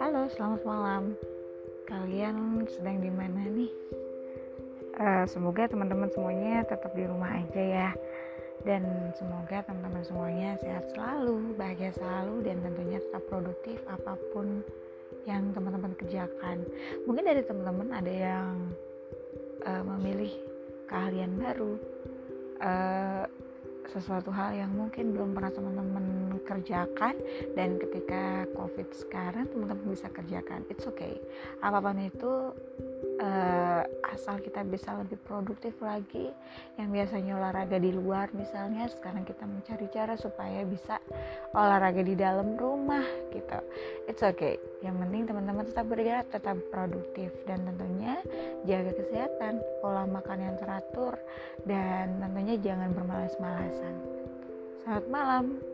Halo, selamat malam. Kalian sedang di mana nih? Uh, semoga teman-teman semuanya tetap di rumah aja ya. Dan semoga teman-teman semuanya sehat selalu, bahagia selalu, dan tentunya tetap produktif apa pun yang teman-teman kerjakan. Mungkin dari teman-teman ada yang uh, memilih keahlian baru, uh, sesuatu hal yang mungkin belum pernah teman-teman kerjakan. Dan ketika covid sekarang teman-teman bisa kerjakan. It's okay. Apa pun itu uh, asal kita bisa lebih produktif lagi yang biasanya olahraga di luar misalnya sekarang kita mencari cara supaya bisa olahraga di dalam rumah gitu. It's okay. Yang penting teman-teman tetap bergerak tetap produktif dan tentunya jaga kesehatan pola makan yang teratur dan tentunya jangan bermalas-malasan. Selamat malam